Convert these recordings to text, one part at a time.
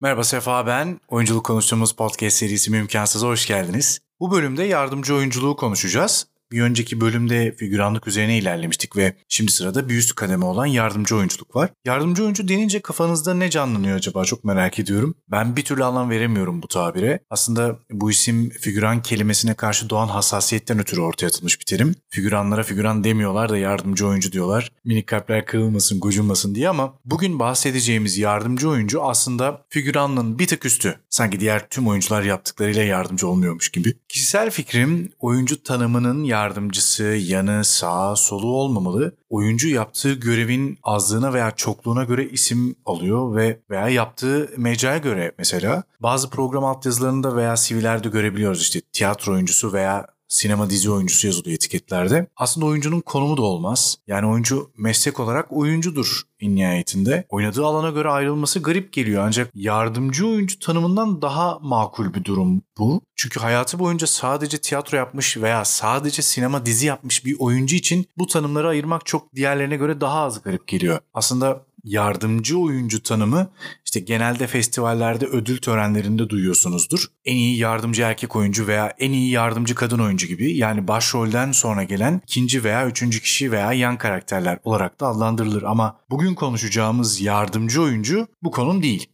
Merhaba Sefa ben. Oyunculuk konuştuğumuz podcast serisi Mümkansız'a hoş geldiniz. Bu bölümde yardımcı oyunculuğu konuşacağız. Bir önceki bölümde figüranlık üzerine ilerlemiştik ve şimdi sırada bir üst kademe olan yardımcı oyunculuk var. Yardımcı oyuncu denince kafanızda ne canlanıyor acaba çok merak ediyorum. Ben bir türlü anlam veremiyorum bu tabire. Aslında bu isim figüran kelimesine karşı doğan hassasiyetten ötürü ortaya atılmış bir terim. Figüranlara figüran demiyorlar da yardımcı oyuncu diyorlar. Minik kalpler kırılmasın, gocunmasın diye ama bugün bahsedeceğimiz yardımcı oyuncu aslında figüranlığın bir tık üstü. Sanki diğer tüm oyuncular yaptıklarıyla yardımcı olmuyormuş gibi. Kişisel fikrim oyuncu tanımının yardımcısı, yanı, sağ, solu olmamalı. Oyuncu yaptığı görevin azlığına veya çokluğuna göre isim alıyor ve veya yaptığı mecraya göre mesela bazı program altyazılarında veya CV'lerde görebiliyoruz işte tiyatro oyuncusu veya sinema dizi oyuncusu yazılıyor etiketlerde. Aslında oyuncunun konumu da olmaz. Yani oyuncu meslek olarak oyuncudur en nihayetinde. Oynadığı alana göre ayrılması garip geliyor ancak yardımcı oyuncu tanımından daha makul bir durum bu. Çünkü hayatı boyunca sadece tiyatro yapmış veya sadece sinema dizi yapmış bir oyuncu için bu tanımları ayırmak çok diğerlerine göre daha az garip geliyor. Aslında yardımcı oyuncu tanımı işte genelde festivallerde ödül törenlerinde duyuyorsunuzdur. En iyi yardımcı erkek oyuncu veya en iyi yardımcı kadın oyuncu gibi yani başrolden sonra gelen ikinci veya üçüncü kişi veya yan karakterler olarak da adlandırılır. Ama bugün konuşacağımız yardımcı oyuncu bu konum değil.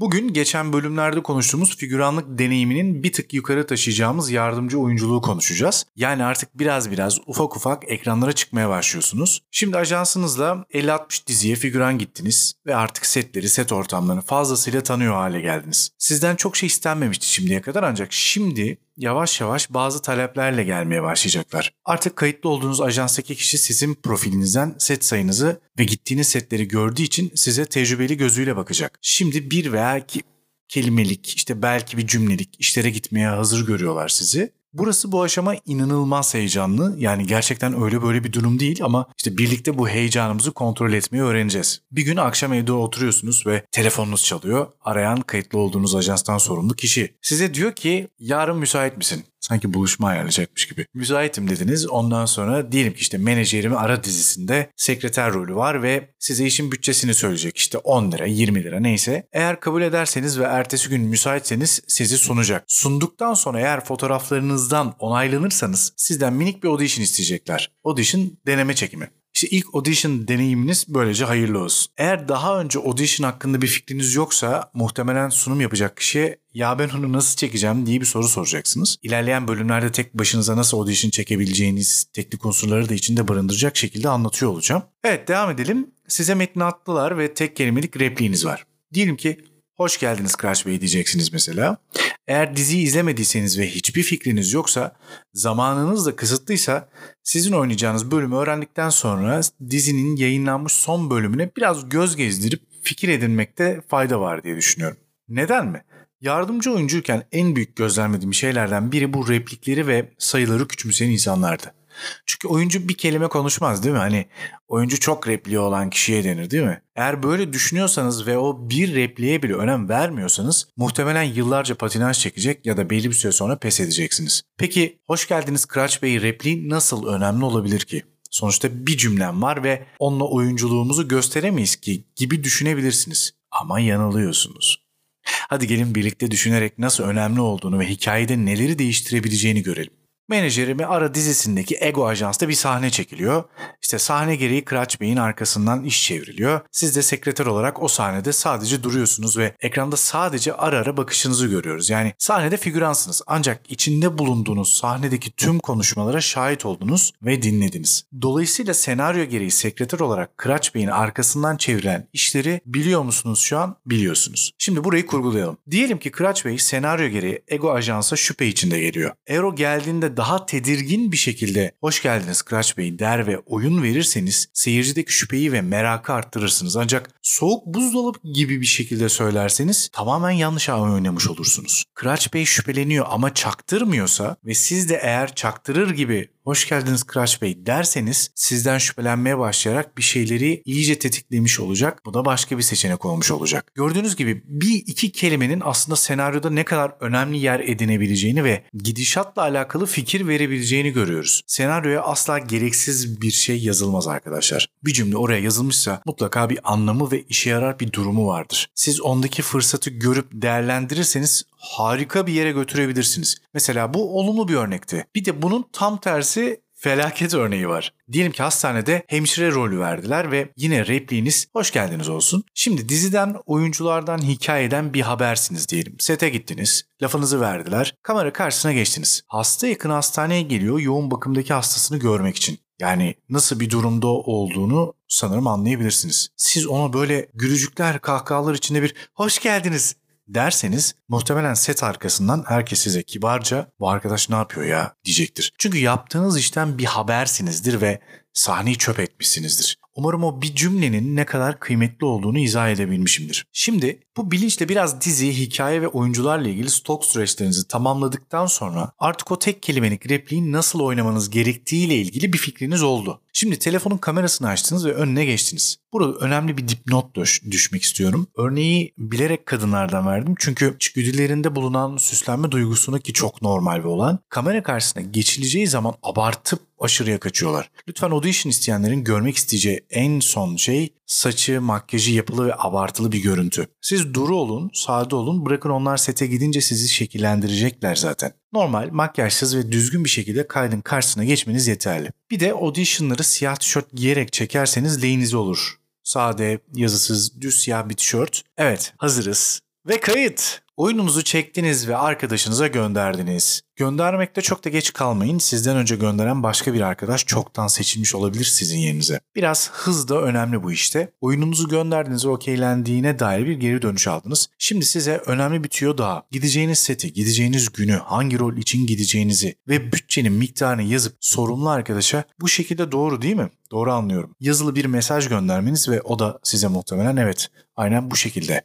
Bugün geçen bölümlerde konuştuğumuz figüranlık deneyiminin bir tık yukarı taşıyacağımız yardımcı oyunculuğu konuşacağız. Yani artık biraz biraz ufak ufak ekranlara çıkmaya başlıyorsunuz. Şimdi ajansınızla 50-60 diziye figüran gittiniz ve artık setleri, set ortamlarını fazlasıyla tanıyor hale geldiniz. Sizden çok şey istenmemişti şimdiye kadar ancak şimdi yavaş yavaş bazı taleplerle gelmeye başlayacaklar. Artık kayıtlı olduğunuz ajanstaki kişi sizin profilinizden set sayınızı ve gittiğiniz setleri gördüğü için size tecrübeli gözüyle bakacak. Şimdi bir veya iki kelimelik işte belki bir cümlelik işlere gitmeye hazır görüyorlar sizi. Burası bu aşama inanılmaz heyecanlı. Yani gerçekten öyle böyle bir durum değil ama işte birlikte bu heyecanımızı kontrol etmeyi öğreneceğiz. Bir gün akşam evde oturuyorsunuz ve telefonunuz çalıyor. Arayan kayıtlı olduğunuz ajanstan sorumlu kişi. Size diyor ki yarın müsait misin? Sanki buluşma ayarlayacakmış gibi. Müsaitim dediniz. Ondan sonra diyelim ki işte menajerimi ara dizisinde sekreter rolü var ve size işin bütçesini söyleyecek. İşte 10 lira 20 lira neyse. Eğer kabul ederseniz ve ertesi gün müsaitseniz sizi sunacak. Sunduktan sonra eğer fotoğraflarınızdan onaylanırsanız sizden minik bir audition isteyecekler. Audition deneme çekimi. İşte ilk audition deneyiminiz böylece hayırlı olsun. Eğer daha önce audition hakkında bir fikriniz yoksa muhtemelen sunum yapacak kişiye ya ben onu nasıl çekeceğim diye bir soru soracaksınız. İlerleyen bölümlerde tek başınıza nasıl audition çekebileceğiniz teknik unsurları da içinde barındıracak şekilde anlatıyor olacağım. Evet devam edelim. Size metni attılar ve tek kelimelik repliğiniz var. Diyelim ki Hoş geldiniz Crash Bey diyeceksiniz mesela. Eğer diziyi izlemediyseniz ve hiçbir fikriniz yoksa, zamanınız da kısıtlıysa sizin oynayacağınız bölümü öğrendikten sonra dizinin yayınlanmış son bölümüne biraz göz gezdirip fikir edinmekte fayda var diye düşünüyorum. Neden mi? Yardımcı oyuncuyken en büyük gözlemlediğim şeylerden biri bu replikleri ve sayıları küçümseyen insanlardı. Çünkü oyuncu bir kelime konuşmaz değil mi? Hani oyuncu çok repliği olan kişiye denir değil mi? Eğer böyle düşünüyorsanız ve o bir repliğe bile önem vermiyorsanız muhtemelen yıllarca patinaj çekecek ya da belli bir süre sonra pes edeceksiniz. Peki hoş geldiniz Kıraç Bey repliği nasıl önemli olabilir ki? Sonuçta bir cümlem var ve onunla oyunculuğumuzu gösteremeyiz ki gibi düşünebilirsiniz. Ama yanılıyorsunuz. Hadi gelin birlikte düşünerek nasıl önemli olduğunu ve hikayede neleri değiştirebileceğini görelim. Menajerimi Ara dizisindeki Ego Ajans'ta bir sahne çekiliyor. İşte sahne gereği Kıraç Bey'in arkasından iş çevriliyor. Siz de sekreter olarak o sahnede sadece duruyorsunuz ve ekranda sadece ara ara bakışınızı görüyoruz. Yani sahnede figüransınız ancak içinde bulunduğunuz sahnedeki tüm konuşmalara şahit oldunuz ve dinlediniz. Dolayısıyla senaryo gereği sekreter olarak Kıraç Bey'in arkasından çevrilen işleri biliyor musunuz şu an? Biliyorsunuz. Şimdi burayı kurgulayalım. Diyelim ki Kıraç Bey senaryo gereği Ego Ajans'a şüphe içinde geliyor. Ero geldiğinde daha tedirgin bir şekilde hoş geldiniz Kıraç Bey der ve oyun verirseniz seyircideki şüpheyi ve merakı arttırırsınız. Ancak soğuk buzdolabı gibi bir şekilde söylerseniz tamamen yanlış oynamış olursunuz. Kıraç Bey şüpheleniyor ama çaktırmıyorsa ve siz de eğer çaktırır gibi hoş geldiniz Kıraç Bey derseniz sizden şüphelenmeye başlayarak bir şeyleri iyice tetiklemiş olacak. Bu da başka bir seçenek olmuş olacak. Gördüğünüz gibi bir iki kelimenin aslında senaryoda ne kadar önemli yer edinebileceğini ve gidişatla alakalı fikir verebileceğini görüyoruz. Senaryoya asla gereksiz bir şey yazılmaz arkadaşlar. Bir cümle oraya yazılmışsa mutlaka bir anlamı ve böyle işe yarar bir durumu vardır. Siz ondaki fırsatı görüp değerlendirirseniz harika bir yere götürebilirsiniz. Mesela bu olumlu bir örnekti. Bir de bunun tam tersi felaket örneği var. Diyelim ki hastanede hemşire rolü verdiler ve yine repliğiniz hoş geldiniz olsun. Şimdi diziden, oyunculardan, hikayeden bir habersiniz diyelim. Sete gittiniz, lafınızı verdiler, kamera karşısına geçtiniz. Hasta yakın hastaneye geliyor yoğun bakımdaki hastasını görmek için. Yani nasıl bir durumda olduğunu sanırım anlayabilirsiniz. Siz ona böyle gülücükler, kahkahalar içinde bir hoş geldiniz derseniz muhtemelen set arkasından herkes size kibarca bu arkadaş ne yapıyor ya diyecektir. Çünkü yaptığınız işten bir habersinizdir ve sahneyi çöp etmişsinizdir. Umarım o bir cümlenin ne kadar kıymetli olduğunu izah edebilmişimdir. Şimdi bu bilinçle biraz dizi, hikaye ve oyuncularla ilgili stok süreçlerinizi tamamladıktan sonra artık o tek kelimelik repliği nasıl oynamanız gerektiğiyle ilgili bir fikriniz oldu. Şimdi telefonun kamerasını açtınız ve önüne geçtiniz. Burada önemli bir dipnot düş düşmek istiyorum. Örneği bilerek kadınlardan verdim çünkü içgüdülerinde bulunan süslenme duygusunu ki çok normal ve olan kamera karşısına geçileceği zaman abartıp aşırıya kaçıyorlar. Lütfen audition isteyenlerin görmek isteyeceği en son şey saçı, makyajı yapılı ve abartılı bir görüntü. Siz duru olun, sade olun, bırakın onlar sete gidince sizi şekillendirecekler zaten. Normal, makyajsız ve düzgün bir şekilde kaydın karşısına geçmeniz yeterli. Bir de auditionları siyah tişört giyerek çekerseniz lehinize olur. Sade, yazısız, düz siyah bir tişört. Evet, hazırız. Ve kayıt. Oyununuzu çektiniz ve arkadaşınıza gönderdiniz. Göndermekte çok da geç kalmayın. Sizden önce gönderen başka bir arkadaş çoktan seçilmiş olabilir sizin yerinize. Biraz hız da önemli bu işte. Oyununuzu gönderdiniz ve okeylendiğine dair bir geri dönüş aldınız. Şimdi size önemli bir tüyo daha. Gideceğiniz seti, gideceğiniz günü, hangi rol için gideceğinizi ve bütçenin miktarını yazıp sorumlu arkadaşa bu şekilde doğru değil mi? Doğru anlıyorum. Yazılı bir mesaj göndermeniz ve o da size muhtemelen evet aynen bu şekilde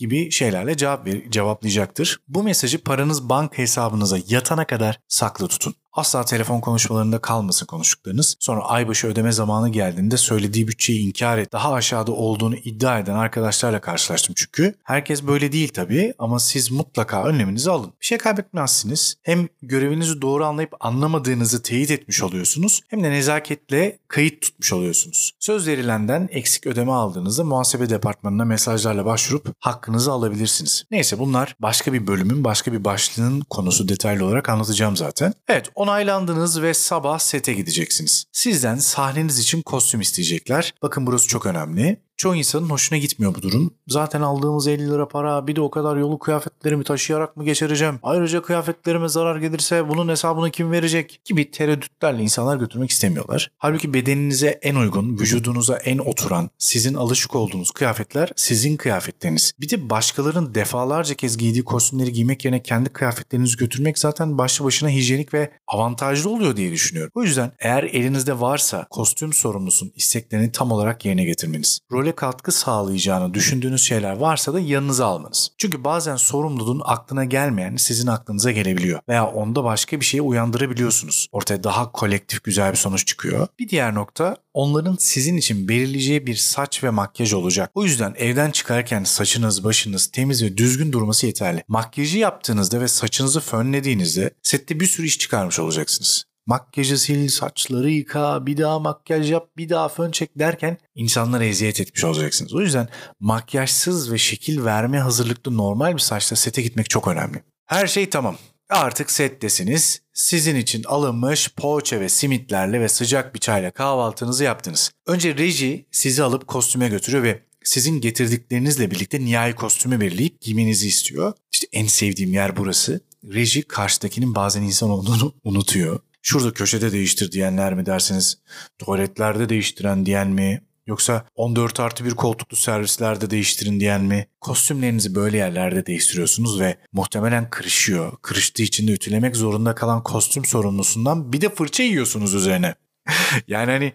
gibi şeylerle cevap ver, cevaplayacaktır. Bu mesajı paranız banka hesabınıza yatana kadar saklı tutun. Asla telefon konuşmalarında kalmasın konuştuklarınız. Sonra aybaşı ödeme zamanı geldiğinde söylediği bütçeyi inkar et. Daha aşağıda olduğunu iddia eden arkadaşlarla karşılaştım çünkü. Herkes böyle değil tabii ama siz mutlaka önleminizi alın. Bir şey kaybetmezsiniz. Hem görevinizi doğru anlayıp anlamadığınızı teyit etmiş oluyorsunuz. Hem de nezaketle kayıt tutmuş oluyorsunuz. Söz verilenden eksik ödeme aldığınızda muhasebe departmanına mesajlarla başvurup hakkınızı alabilirsiniz. Neyse bunlar başka bir bölümün başka bir başlığının konusu detaylı olarak anlatacağım zaten. Evet onaylandınız ve sabah sete gideceksiniz. Sizden sahneniz için kostüm isteyecekler. Bakın burası çok önemli. Çoğu insanın hoşuna gitmiyor bu durum. Zaten aldığımız 50 lira para bir de o kadar yolu kıyafetlerimi taşıyarak mı geçireceğim? Ayrıca kıyafetlerime zarar gelirse bunun hesabını kim verecek? Gibi tereddütlerle insanlar götürmek istemiyorlar. Halbuki bedeninize en uygun, vücudunuza en oturan, sizin alışık olduğunuz kıyafetler sizin kıyafetleriniz. Bir de başkalarının defalarca kez giydiği kostümleri giymek yerine kendi kıyafetlerinizi götürmek zaten başlı başına hijyenik ve avantajlı oluyor diye düşünüyorum. O yüzden eğer elinizde varsa kostüm sorumlusun isteklerini tam olarak yerine getirmeniz. Role role katkı sağlayacağını düşündüğünüz şeyler varsa da yanınıza almanız. Çünkü bazen sorumluluğun aklına gelmeyen sizin aklınıza gelebiliyor veya onda başka bir şeyi uyandırabiliyorsunuz. Ortaya daha kolektif güzel bir sonuç çıkıyor. Bir diğer nokta onların sizin için belirleyeceği bir saç ve makyaj olacak. O yüzden evden çıkarken saçınız, başınız temiz ve düzgün durması yeterli. Makyajı yaptığınızda ve saçınızı fönlediğinizde sette bir sürü iş çıkarmış olacaksınız makyajı sil, saçları yıka, bir daha makyaj yap, bir daha fön çek derken insanlara eziyet etmiş olacaksınız. O yüzden makyajsız ve şekil verme hazırlıklı normal bir saçla sete gitmek çok önemli. Her şey tamam. Artık settesiniz. Sizin için alınmış poğaça ve simitlerle ve sıcak bir çayla kahvaltınızı yaptınız. Önce reji sizi alıp kostüme götürüyor ve sizin getirdiklerinizle birlikte nihai kostümü belirleyip giymenizi istiyor. İşte en sevdiğim yer burası. Reji karşıdakinin bazen insan olduğunu unutuyor. Şurada köşede değiştir diyenler mi dersiniz? Tuvaletlerde değiştiren diyen mi? Yoksa 14 artı bir koltuklu servislerde değiştirin diyen mi? Kostümlerinizi böyle yerlerde değiştiriyorsunuz ve muhtemelen kırışıyor. Kırıştığı için de ütülemek zorunda kalan kostüm sorumlusundan bir de fırça yiyorsunuz üzerine. yani hani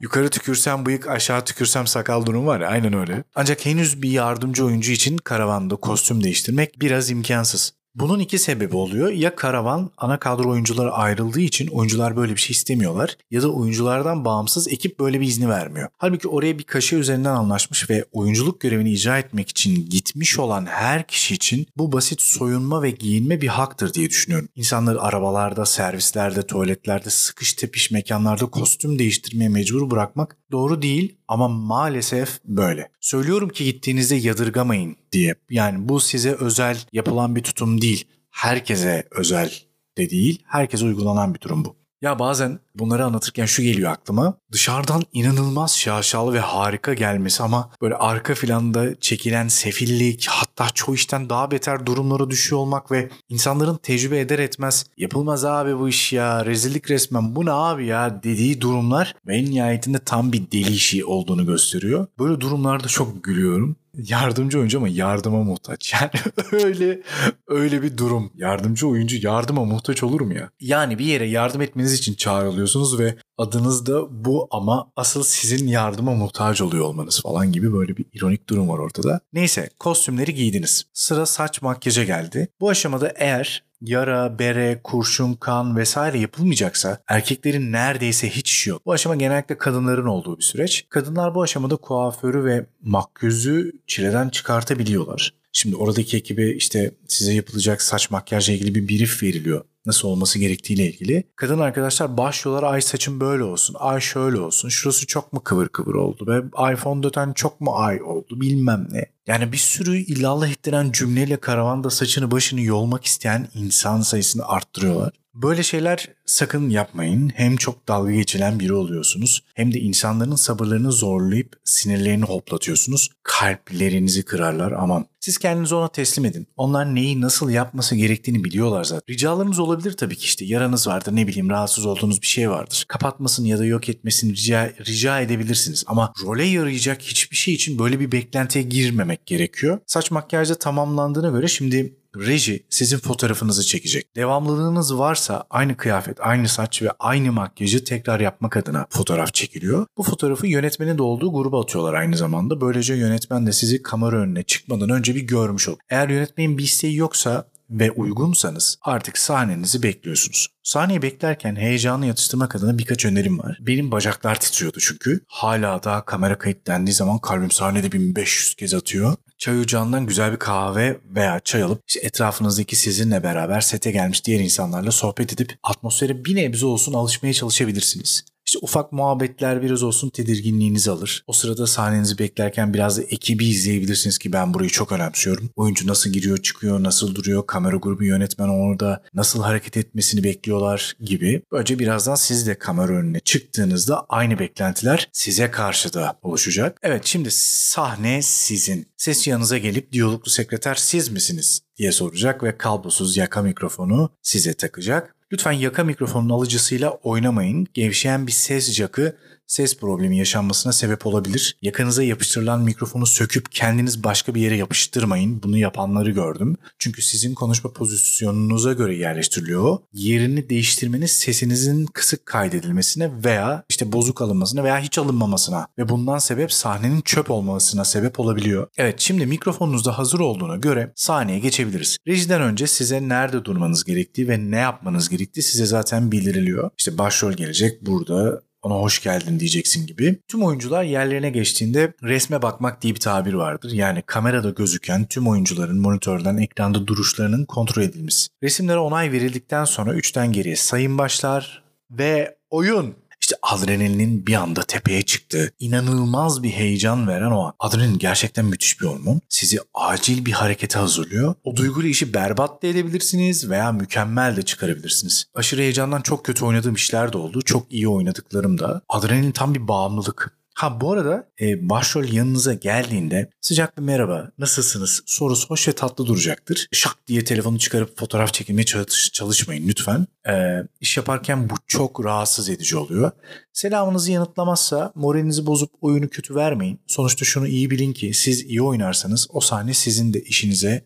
yukarı tükürsem bıyık aşağı tükürsem sakal durum var ya aynen öyle. Ancak henüz bir yardımcı oyuncu için karavanda kostüm değiştirmek biraz imkansız. Bunun iki sebebi oluyor. Ya karavan ana kadro oyuncuları ayrıldığı için oyuncular böyle bir şey istemiyorlar ya da oyunculardan bağımsız ekip böyle bir izni vermiyor. Halbuki oraya bir kaşe üzerinden anlaşmış ve oyunculuk görevini icra etmek için gitmiş olan her kişi için bu basit soyunma ve giyinme bir haktır diye düşünüyorum. İnsanları arabalarda, servislerde, tuvaletlerde, sıkış tepiş mekanlarda kostüm değiştirmeye mecbur bırakmak doğru değil ama maalesef böyle. Söylüyorum ki gittiğinizde yadırgamayın diye. Yani bu size özel yapılan bir tutum değil. Herkese özel de değil. Herkese uygulanan bir durum bu. Ya bazen bunları anlatırken şu geliyor aklıma. Dışarıdan inanılmaz şaşalı ve harika gelmesi ama böyle arka planda çekilen sefillik hatta çoğu işten daha beter durumlara düşüyor olmak ve insanların tecrübe eder etmez yapılmaz abi bu iş ya rezillik resmen bu ne abi ya dediği durumlar ve en nihayetinde tam bir deli işi olduğunu gösteriyor. Böyle durumlarda çok gülüyorum yardımcı oyuncu ama yardıma muhtaç. Yani öyle öyle bir durum. Yardımcı oyuncu yardıma muhtaç olur mu ya? Yani bir yere yardım etmeniz için çağrılıyorsunuz ve adınız da bu ama asıl sizin yardıma muhtaç oluyor olmanız falan gibi böyle bir ironik durum var ortada. Neyse kostümleri giydiniz. Sıra saç makyaja geldi. Bu aşamada eğer yara, bere, kurşun, kan vesaire yapılmayacaksa erkeklerin neredeyse hiç işi yok. Bu aşama genellikle kadınların olduğu bir süreç. Kadınlar bu aşamada kuaförü ve makyözü çileden çıkartabiliyorlar. Şimdi oradaki ekibe işte size yapılacak saç makyajla ilgili bir brief veriliyor nasıl olması gerektiğiyle ilgili. Kadın arkadaşlar başlıyorlar ay saçım böyle olsun, ay şöyle olsun, şurası çok mu kıvır kıvır oldu ve iPhone döten çok mu ay oldu bilmem ne. Yani bir sürü illallah ettiren cümleyle karavanda saçını başını yolmak isteyen insan sayısını arttırıyorlar. Böyle şeyler sakın yapmayın. Hem çok dalga geçilen biri oluyorsunuz hem de insanların sabırlarını zorlayıp sinirlerini hoplatıyorsunuz. Kalplerinizi kırarlar aman. Siz kendinizi ona teslim edin. Onlar neyi nasıl yapması gerektiğini biliyorlar zaten. Ricalarınız olabilir tabii ki işte. Yaranız vardır ne bileyim rahatsız olduğunuz bir şey vardır. Kapatmasını ya da yok etmesini rica, rica edebilirsiniz. Ama role yarayacak hiçbir şey için böyle bir beklentiye girmemek gerekiyor. Saç makyajda tamamlandığına göre şimdi reji sizin fotoğrafınızı çekecek. Devamlılığınız varsa aynı kıyafet, aynı saç ve aynı makyajı tekrar yapmak adına fotoğraf çekiliyor. Bu fotoğrafı yönetmenin de olduğu gruba atıyorlar aynı zamanda. Böylece yönetmen de sizi kamera önüne çıkmadan önce bir görmüş olur. Eğer yönetmenin bir isteği yoksa ve uygunsanız artık sahnenizi bekliyorsunuz. Sahneyi beklerken heyecanı yatıştırmak adına birkaç önerim var. Benim bacaklar titriyordu çünkü. Hala da kamera kayıt dendiği zaman kalbim sahnede 1500 kez atıyor. Çay ocağından güzel bir kahve veya çay alıp işte etrafınızdaki sizinle beraber sete gelmiş diğer insanlarla sohbet edip atmosfere bir nebze olsun alışmaya çalışabilirsiniz. İşte ufak muhabbetler biraz olsun tedirginliğinizi alır. O sırada sahnenizi beklerken biraz da ekibi izleyebilirsiniz ki ben burayı çok önemsiyorum. Oyuncu nasıl giriyor çıkıyor, nasıl duruyor, kamera grubu yönetmen orada nasıl hareket etmesini bekliyorlar gibi. Böylece birazdan siz de kamera önüne çıktığınızda aynı beklentiler size karşı da oluşacak. Evet şimdi sahne sizin. Ses yanınıza gelip diyaloglu sekreter siz misiniz diye soracak ve kablosuz yaka mikrofonu size takacak. Lütfen yaka mikrofonun alıcısıyla oynamayın. Gevşeyen bir ses jakı ses problemi yaşanmasına sebep olabilir. Yakanıza yapıştırılan mikrofonu söküp kendiniz başka bir yere yapıştırmayın. Bunu yapanları gördüm. Çünkü sizin konuşma pozisyonunuza göre yerleştiriliyor. Yerini değiştirmeniz sesinizin kısık kaydedilmesine veya işte bozuk alınmasına veya hiç alınmamasına ve bundan sebep sahnenin çöp olmasına sebep olabiliyor. Evet şimdi mikrofonunuz da hazır olduğuna göre sahneye geçebiliriz. Rejiden önce size nerede durmanız gerektiği ve ne yapmanız gerektiği size zaten bildiriliyor. İşte başrol gelecek burada ona hoş geldin diyeceksin gibi. Tüm oyuncular yerlerine geçtiğinde resme bakmak diye bir tabir vardır. Yani kamerada gözüken tüm oyuncuların monitörden ekranda duruşlarının kontrol edilmesi. Resimlere onay verildikten sonra 3'ten geriye sayım başlar ve oyun işte adrenalinin bir anda tepeye çıktı. İnanılmaz bir heyecan veren o an. Adrenalin gerçekten müthiş bir hormon. Sizi acil bir harekete hazırlıyor. O duyguyla işi berbat da edebilirsiniz veya mükemmel de çıkarabilirsiniz. Aşırı heyecandan çok kötü oynadığım işler de oldu. Çok iyi oynadıklarım da. Adrenalin tam bir bağımlılık. Ha bu arada e, başrol yanınıza geldiğinde sıcak bir merhaba nasılsınız sorusu hoş ve tatlı duracaktır. Şak diye telefonu çıkarıp fotoğraf çekilmeye çalış, çalışmayın lütfen. E, iş yaparken bu çok rahatsız edici oluyor. Selamınızı yanıtlamazsa moralinizi bozup oyunu kötü vermeyin. Sonuçta şunu iyi bilin ki siz iyi oynarsanız o sahne sizin de işinize,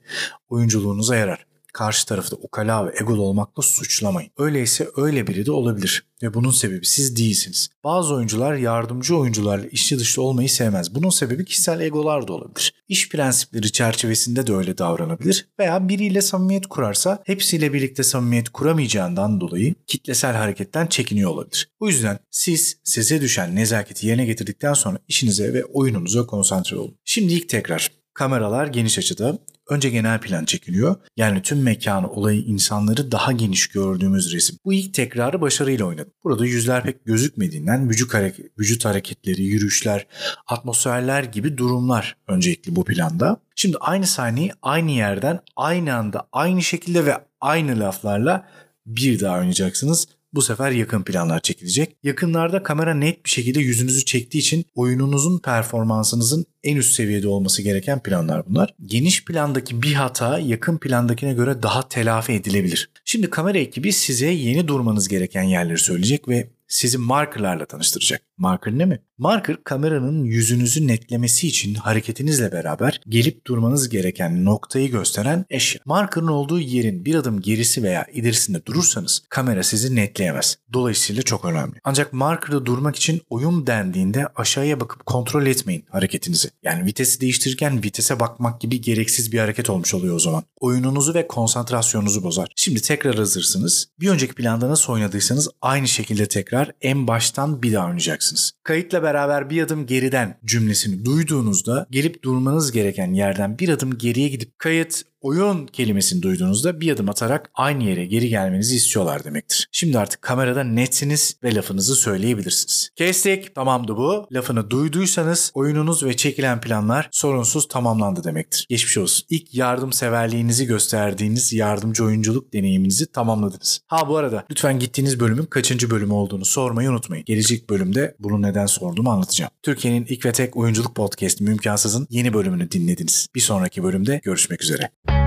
oyunculuğunuza yarar karşı tarafta ukala ve egolu olmakla suçlamayın. Öyleyse öyle biri de olabilir ve bunun sebebi siz değilsiniz. Bazı oyuncular yardımcı oyuncularla işçi dışlı olmayı sevmez. Bunun sebebi kişisel egolar da olabilir. İş prensipleri çerçevesinde de öyle davranabilir veya biriyle samimiyet kurarsa hepsiyle birlikte samimiyet kuramayacağından dolayı kitlesel hareketten çekiniyor olabilir. Bu yüzden siz size düşen nezaketi yerine getirdikten sonra işinize ve oyununuza konsantre olun. Şimdi ilk tekrar Kameralar geniş açıda. Önce genel plan çekiliyor. Yani tüm mekanı, olayı, insanları daha geniş gördüğümüz resim. Bu ilk tekrarı başarıyla oynadım. Burada yüzler pek gözükmediğinden vücut, hareket, vücut hareketleri, yürüyüşler, atmosferler gibi durumlar öncelikli bu planda. Şimdi aynı sahneyi aynı yerden, aynı anda, aynı şekilde ve aynı laflarla bir daha oynayacaksınız. Bu sefer yakın planlar çekilecek. Yakınlarda kamera net bir şekilde yüzünüzü çektiği için oyununuzun performansınızın en üst seviyede olması gereken planlar bunlar. Geniş plandaki bir hata yakın plandakine göre daha telafi edilebilir. Şimdi kamera ekibi size yeni durmanız gereken yerleri söyleyecek ve sizi markerlarla tanıştıracak. Marker ne mi? Marker kameranın yüzünüzü netlemesi için hareketinizle beraber gelip durmanız gereken noktayı gösteren eşya. Marker'ın olduğu yerin bir adım gerisi veya ilerisinde durursanız kamera sizi netleyemez. Dolayısıyla çok önemli. Ancak marker'da durmak için oyun dendiğinde aşağıya bakıp kontrol etmeyin hareketinizi. Yani vitesi değiştirirken vitese bakmak gibi gereksiz bir hareket olmuş oluyor o zaman. Oyununuzu ve konsantrasyonunuzu bozar. Şimdi tekrar hazırsınız. Bir önceki planda nasıl oynadıysanız aynı şekilde tekrar en baştan bir daha oynayacaksınız. license. Kayıtla beraber bir adım geriden cümlesini duyduğunuzda gelip durmanız gereken yerden bir adım geriye gidip kayıt oyun kelimesini duyduğunuzda bir adım atarak aynı yere geri gelmenizi istiyorlar demektir. Şimdi artık kamerada netsiniz ve lafınızı söyleyebilirsiniz. Kestik tamamdı bu. Lafını duyduysanız oyununuz ve çekilen planlar sorunsuz tamamlandı demektir. Geçmiş olsun. İlk yardımseverliğinizi gösterdiğiniz yardımcı oyunculuk deneyiminizi tamamladınız. Ha bu arada lütfen gittiğiniz bölümün kaçıncı bölümü olduğunu sormayı unutmayın. Gelecek bölümde bunu neden sorduğumu anlatacağım. Türkiye'nin ilk ve tek oyunculuk podcast'i Mümkansız'ın yeni bölümünü dinlediniz. Bir sonraki bölümde görüşmek üzere.